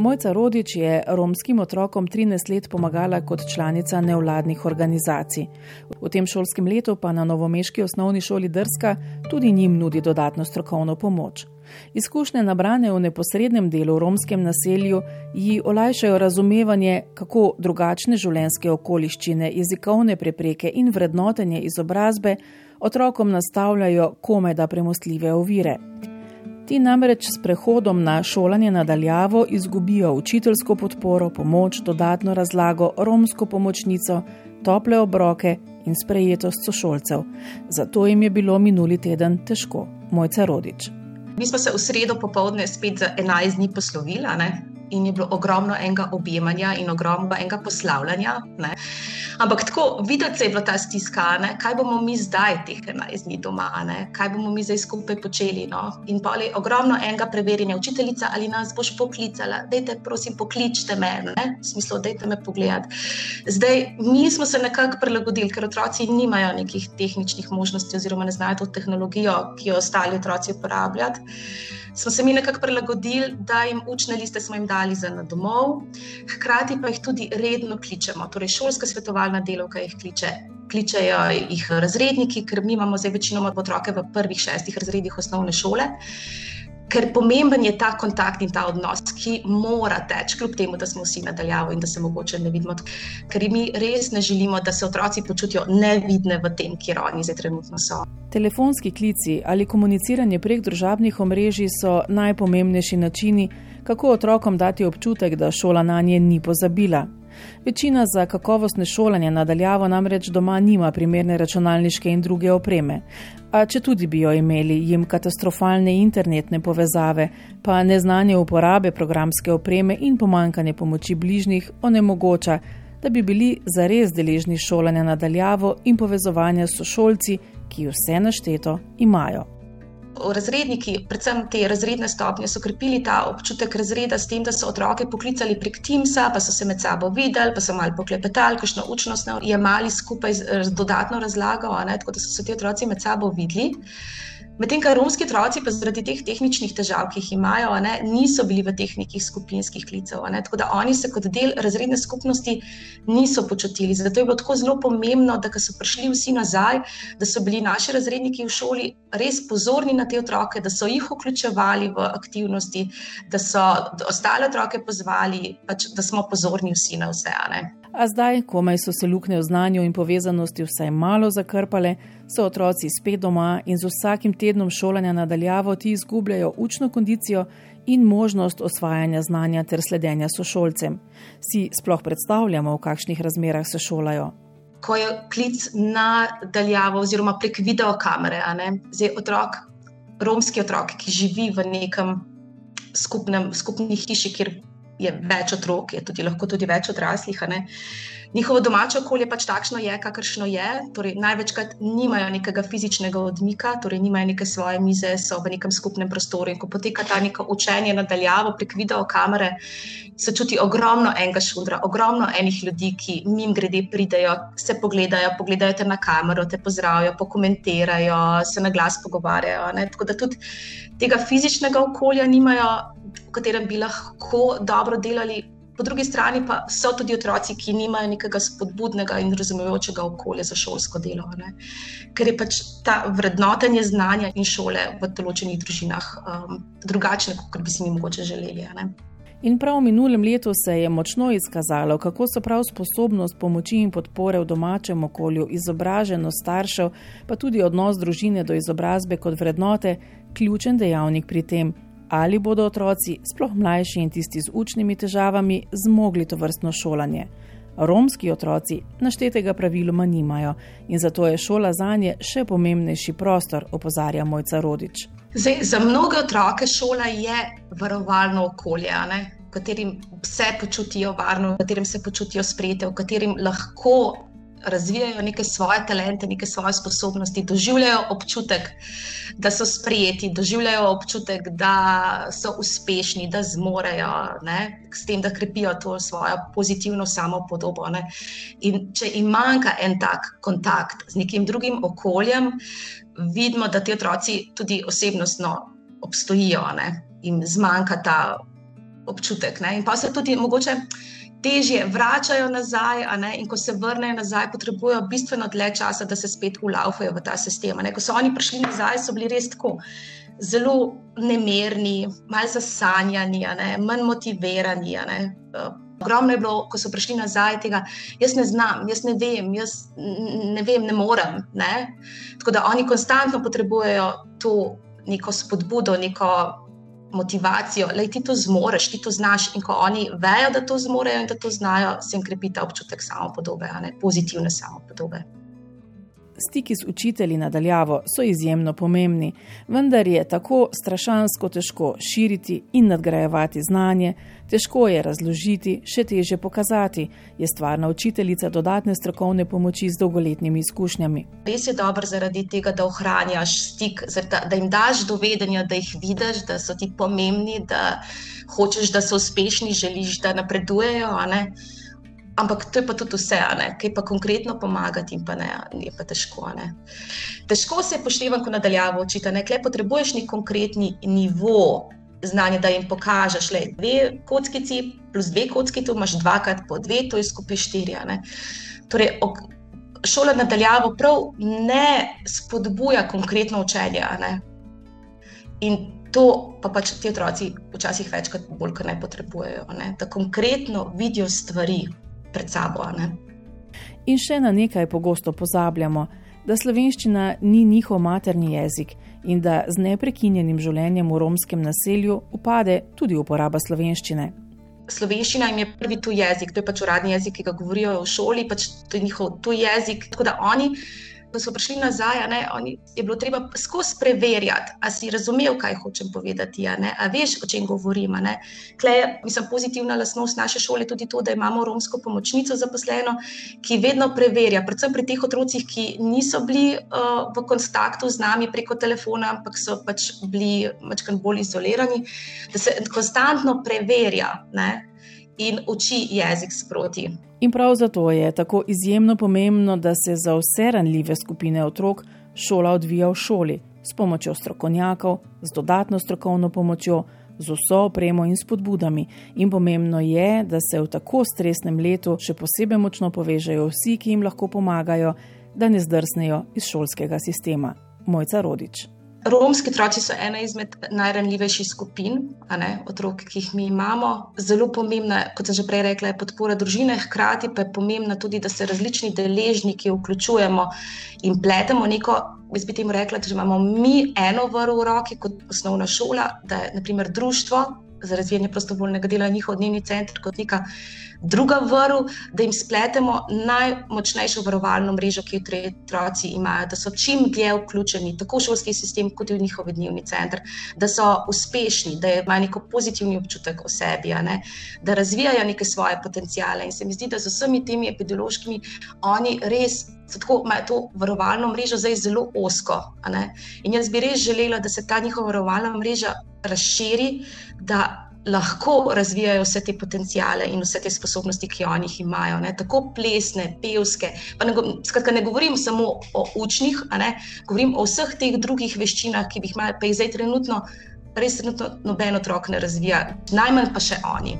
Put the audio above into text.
Mojca Rodič je romskim otrokom 13 let pomagala kot članica nevladnih organizacij. V tem šolskem letu pa na novomeški osnovni šoli Drska tudi njim nudi dodatno strokovno pomoč. Izkušnje nabrane v neposrednem delu v romskem naselju ji olajšajo razumevanje, kako drugačne življenjske okoliščine, jezikovne prepreke in vrednotenje izobrazbe otrokom nastavljajo komaj da premostljive ovire. Ti namreč s prehodom na šolanje nadaljavo izgubijo učiteljsko podporo, pomoč, dodatno razlago, romsko pomočnico, tople obroke in sprejetost sošolcev. Zato jim je bilo minuli teden težko. Mojca Rodič. Mi smo se v sredo popovdne spet za 11 dni poslovili in je bilo ogromno enega objemanja in ogromno enega poslavljanja. Ne. Ampak tako videti se je bila ta stiska, ne? kaj bomo mi zdaj, teh 11 dni doma, ne? kaj bomo mi zdaj skupaj počeli. No? In pa je ogromno enega preverjanja, učiteljica ali nas boš poklicala, dajte, prosim, pokličite me, ne? v smislu, dajte me pogledati. Zdaj, mi smo se nekako prilagodili, ker otroci nimajo nekih tehničnih možnosti, oziroma ne znajo to tehnologijo, ki jo ostali otroci uporabljajo smo se mi nekako prilagodili, da jim učne liste smo jim dali za na domov, hkrati pa jih tudi redno kličemo. Torej, šolska svetovalna delovka jih kliče. Kličejo jih razredniki, ker mi imamo zdaj večinoma otroke v prvih šestih razredih osnovne šole ker pomemben je ta kontakt in ta odnos, ki mora teči, kljub temu, da smo vsi nadaljavo in da se mogoče ne vidimo. Ker mi res ne želimo, da se otroci počutijo nevidne v tem, kjer oni zdaj trenutno so. Telefonski klici ali komuniciranje prek družabnih omrežij so najpomembnejši načini, kako otrokom dati občutek, da šola na nje ni pozabila. Večina za kakovostne šolanje nadaljavo namreč doma nima primerne računalniške in druge opreme. A če tudi bi jo imeli, jim katastrofalne internetne povezave, pa neznanje uporabe programske opreme in pomankanje pomoči bližnjih onemogoča, da bi bili zares deležni šolanja nadaljavo in povezovanja s sošolci, ki vse našteto imajo razredniki, predvsem te razredne stopnje, so krepili ta občutek razreda s tem, da so otroke poklicali prek Teamsa, pa so se med sabo videli, pa so malo poklepetali, kakšno učnost jemali skupaj z dodatno razlago, ne, tako da so se ti otroci med sabo videli. Medtem, kar romski otroci, pa zaradi teh tehničnih težav, ki jih imajo, ne, niso bili v teh nekih skupinskih klicev. Ne, tako da oni se kot del razredne skupnosti niso počutili. Zato je bilo tako zelo pomembno, da so prišli vsi nazaj, da so bili naši razredniki v šoli res pozorni na te otroke, da so jih vključevali v aktivnosti, da so ostale otroke pozvali, pač, da smo pozorni vsi na vse. Ne. A zdaj, komaj so se luknje v znanju in povezanosti vsaj malo zakrpale, so otroci spet doma in z vsakim tednom šolanja nadaljavo ti izgubljajo učno kondicijo in možnost osvajanja znanja ter sledenja sošolcem. Si sploh predstavljamo, v kakšnih razmerah se šolajo. Ko je klic na daljavo, oziroma prek videokamere, zdaj otrok, romski otrok, ki živi v nekem skupnem, skupni hiši, kjer je več otrok, je tudi lahko tudi več odraslih. Njihovo domače okolje pač takšno je, kakršno je. Torej, največkrat nimajo nekega fizičnega odmika, torej nimajo neke svoje mize, so v nekem skupnem prostoru. In ko poteka ta neko učenje nadaljavo prek videokamere, se čuti ogromno enega šundra, ogromno enih ljudi, ki jim grede pridejo, se pogledajo, pogledajo te na kamero, te pozdravijo, pokomentirajo, se na glas pogovarjajo. Ne? Tako da tudi tega fizičnega okolja nimajo, v katerem bi lahko dobro delali. Po drugi strani pa so tudi otroci, ki nimajo nekega spodbudnega in razumejočega okolja za šolsko delo. Ne? Ker je pač ta vrednotenje znanja in šole v določenih družinah um, drugačne, kot bi si mi mogoče želeli. In prav v minulem letu se je močno izkazalo, kako so prav sposobnost pomoči in podpore v domačem okolju, izobraženost staršev, pa tudi odnos družine do izobrazbe kot vrednote, ključen dejavnik pri tem, ali bodo otroci, sploh mlajši in tisti z učnimi težavami, zmogli to vrstno šolanje. Romski otroci naštetega praviloma nimajo in zato je šola za nje še pomembnejši prostor, opozarja mojca Rodič. Zdaj, za mnoge otroke šola je varovalno okolje, v katerem se počutijo varno, v katerem se počutijo sprejete, v katerem lahko razvijajo neke svoje talente, neke svoje sposobnosti, doživljajo občutek, da so sprejeti, doživljajo občutek, da so uspešni, da zmorejo, ne, s tem, da krepijo to svojo pozitivno samopodobo. Ne. In če jim manjka en tak kontakt z nekim drugim okoljem, vidimo, da ti otroci tudi osebnostno obstojijo in zmanjka ta občutek. Ne? In pa se tudi mogoče težje vračajo nazaj, in ko se vrnejo nazaj, potrebujejo bistveno dlje časa, da se spet ulaufajo v ta sistem. Ne? Ko so oni prišli nazaj, so bili res tako. Zelo nemirni, malo zasanjani, manj motivirani. Ogromno je bilo, ko so prišli nazaj, tega jaz ne znam, jaz ne vem, jaz ne vem, ne morem. Ne? Tako da oni konstantno potrebujejo to neko spodbudo, neko motivacijo, da ti to zmoriš, ti to znaš. In ko oni vejo, da to zmorejo in da to znajo, se jim krepi ta občutek samopodobe, pozitivne samopodobe. Stiki s učitelji nadaljavo so izjemno pomembni, vendar je tako strašansko težko širiti in nadgrajevati znanje, težko je razložiti, še teže pokazati, je stvarna učiteljica dodatne strokovne pomoči z dolgoletnimi izkušnjami. Res je dobro zaradi tega, da ohranjaš stik, da jim daš dovedenja, da jih vidiš, da so ti pomembni, da hočeš, da so uspešni, želiš, da napredujejo. Ampak to je pa tudi vse, kaj pa konkretno pomagati, in pa ne, je pa težko. Ne. Težko se je poštevati, ko nadaljavo učite. Ne, potrebuješ neki konkretni nivo znanja, da jim pokažeš, je dve kockici plus dve kocki, tu imaš dvakrat po dve, to je skupaj štiri. Torej, šola nadaljavo prav ne spodbuja konkretno učenje. In to pa pač ti otroci včasih večkrat bolj, kot ne potrebujejo, ne? da konkretno vidijo stvari pred sabo. Ne? In še na nekaj pogosto pozabljamo, da slovenščina ni njihov materni jezik in da z neprekinjenim življenjem v romskem naselju upade tudi uporaba slovenščine. Slovenščina jim je prvi tuj jezik, to je pač uradni jezik, ki ga govorijo v šoli, pač to je njihov tuj jezik. Tako da oni ko so prišli nazaj, ne, oni, je bilo treba skozi preverjati, ali si razumel, kaj hočem povedati, ali veš, o čem govorim. Klej, mislim, pozitivna lastnost naše šole je tudi to, da imamo romsko pomočnico zaposleno, ki vedno preverja, predvsem pri teh otrocih, ki niso bili uh, v kontaktu z nami preko telefona, ampak so pač bili malo bolj izolirani, da se konstantno preverja. Ne, in uči jezik sproti. In prav zato je tako izjemno pomembno, da se za vse ranljive skupine otrok šola odvija v šoli s pomočjo strokovnjakov, z dodatno strokovno pomočjo, z vso opremo in spodbudami. In pomembno je, da se v tako stresnem letu še posebej močno povežejo vsi, ki jim lahko pomagajo, da ne zdrsnejo iz šolskega sistema. Mojca Rodič. Romski otroci so ena izmed najranljivejših skupin, otrok, ki jih mi imamo. Zelo pomembna, kot sem že prej rekla, je podpora družine, hkrati pa je pomembna tudi, da se različni deležniki vključujemo in pletemo neko. Jaz bi temu rekla, da imamo mi eno vrlo v roki kot osnovna šola, da je naprimer društvo za razvijanje prostovoljnega dela njihov dnevni center kot neka druga vrl, da jim spletemo najmočnejšo varovalno mrežo, ki jo otroci imajo, da so čim dlje vključeni, tako v šolski sistem, kot tudi v njihov dnevni center, da so uspešni, da imajo neko pozitivni občutek o sebi, da razvijajo neke svoje potencijale. In se mi zdi, da z vsemi temi epidemiološkimi oni res. Tako imajo to varovalno mrežo zdaj zelo osko. In jaz bi res želela, da se ta njihova varovalna mreža razširi, da lahko razvijajo vse te potencijale in vse te sposobnosti, ki oni jih imajo, ne? tako plesne, pevske. Ne, skratka, ne govorim samo o učnih, govorim o vseh teh drugih veščinah, ki jih imajo, pa jih zdaj trenutno, res trenutno noben otrok ne razvija, najmanj pa še oni.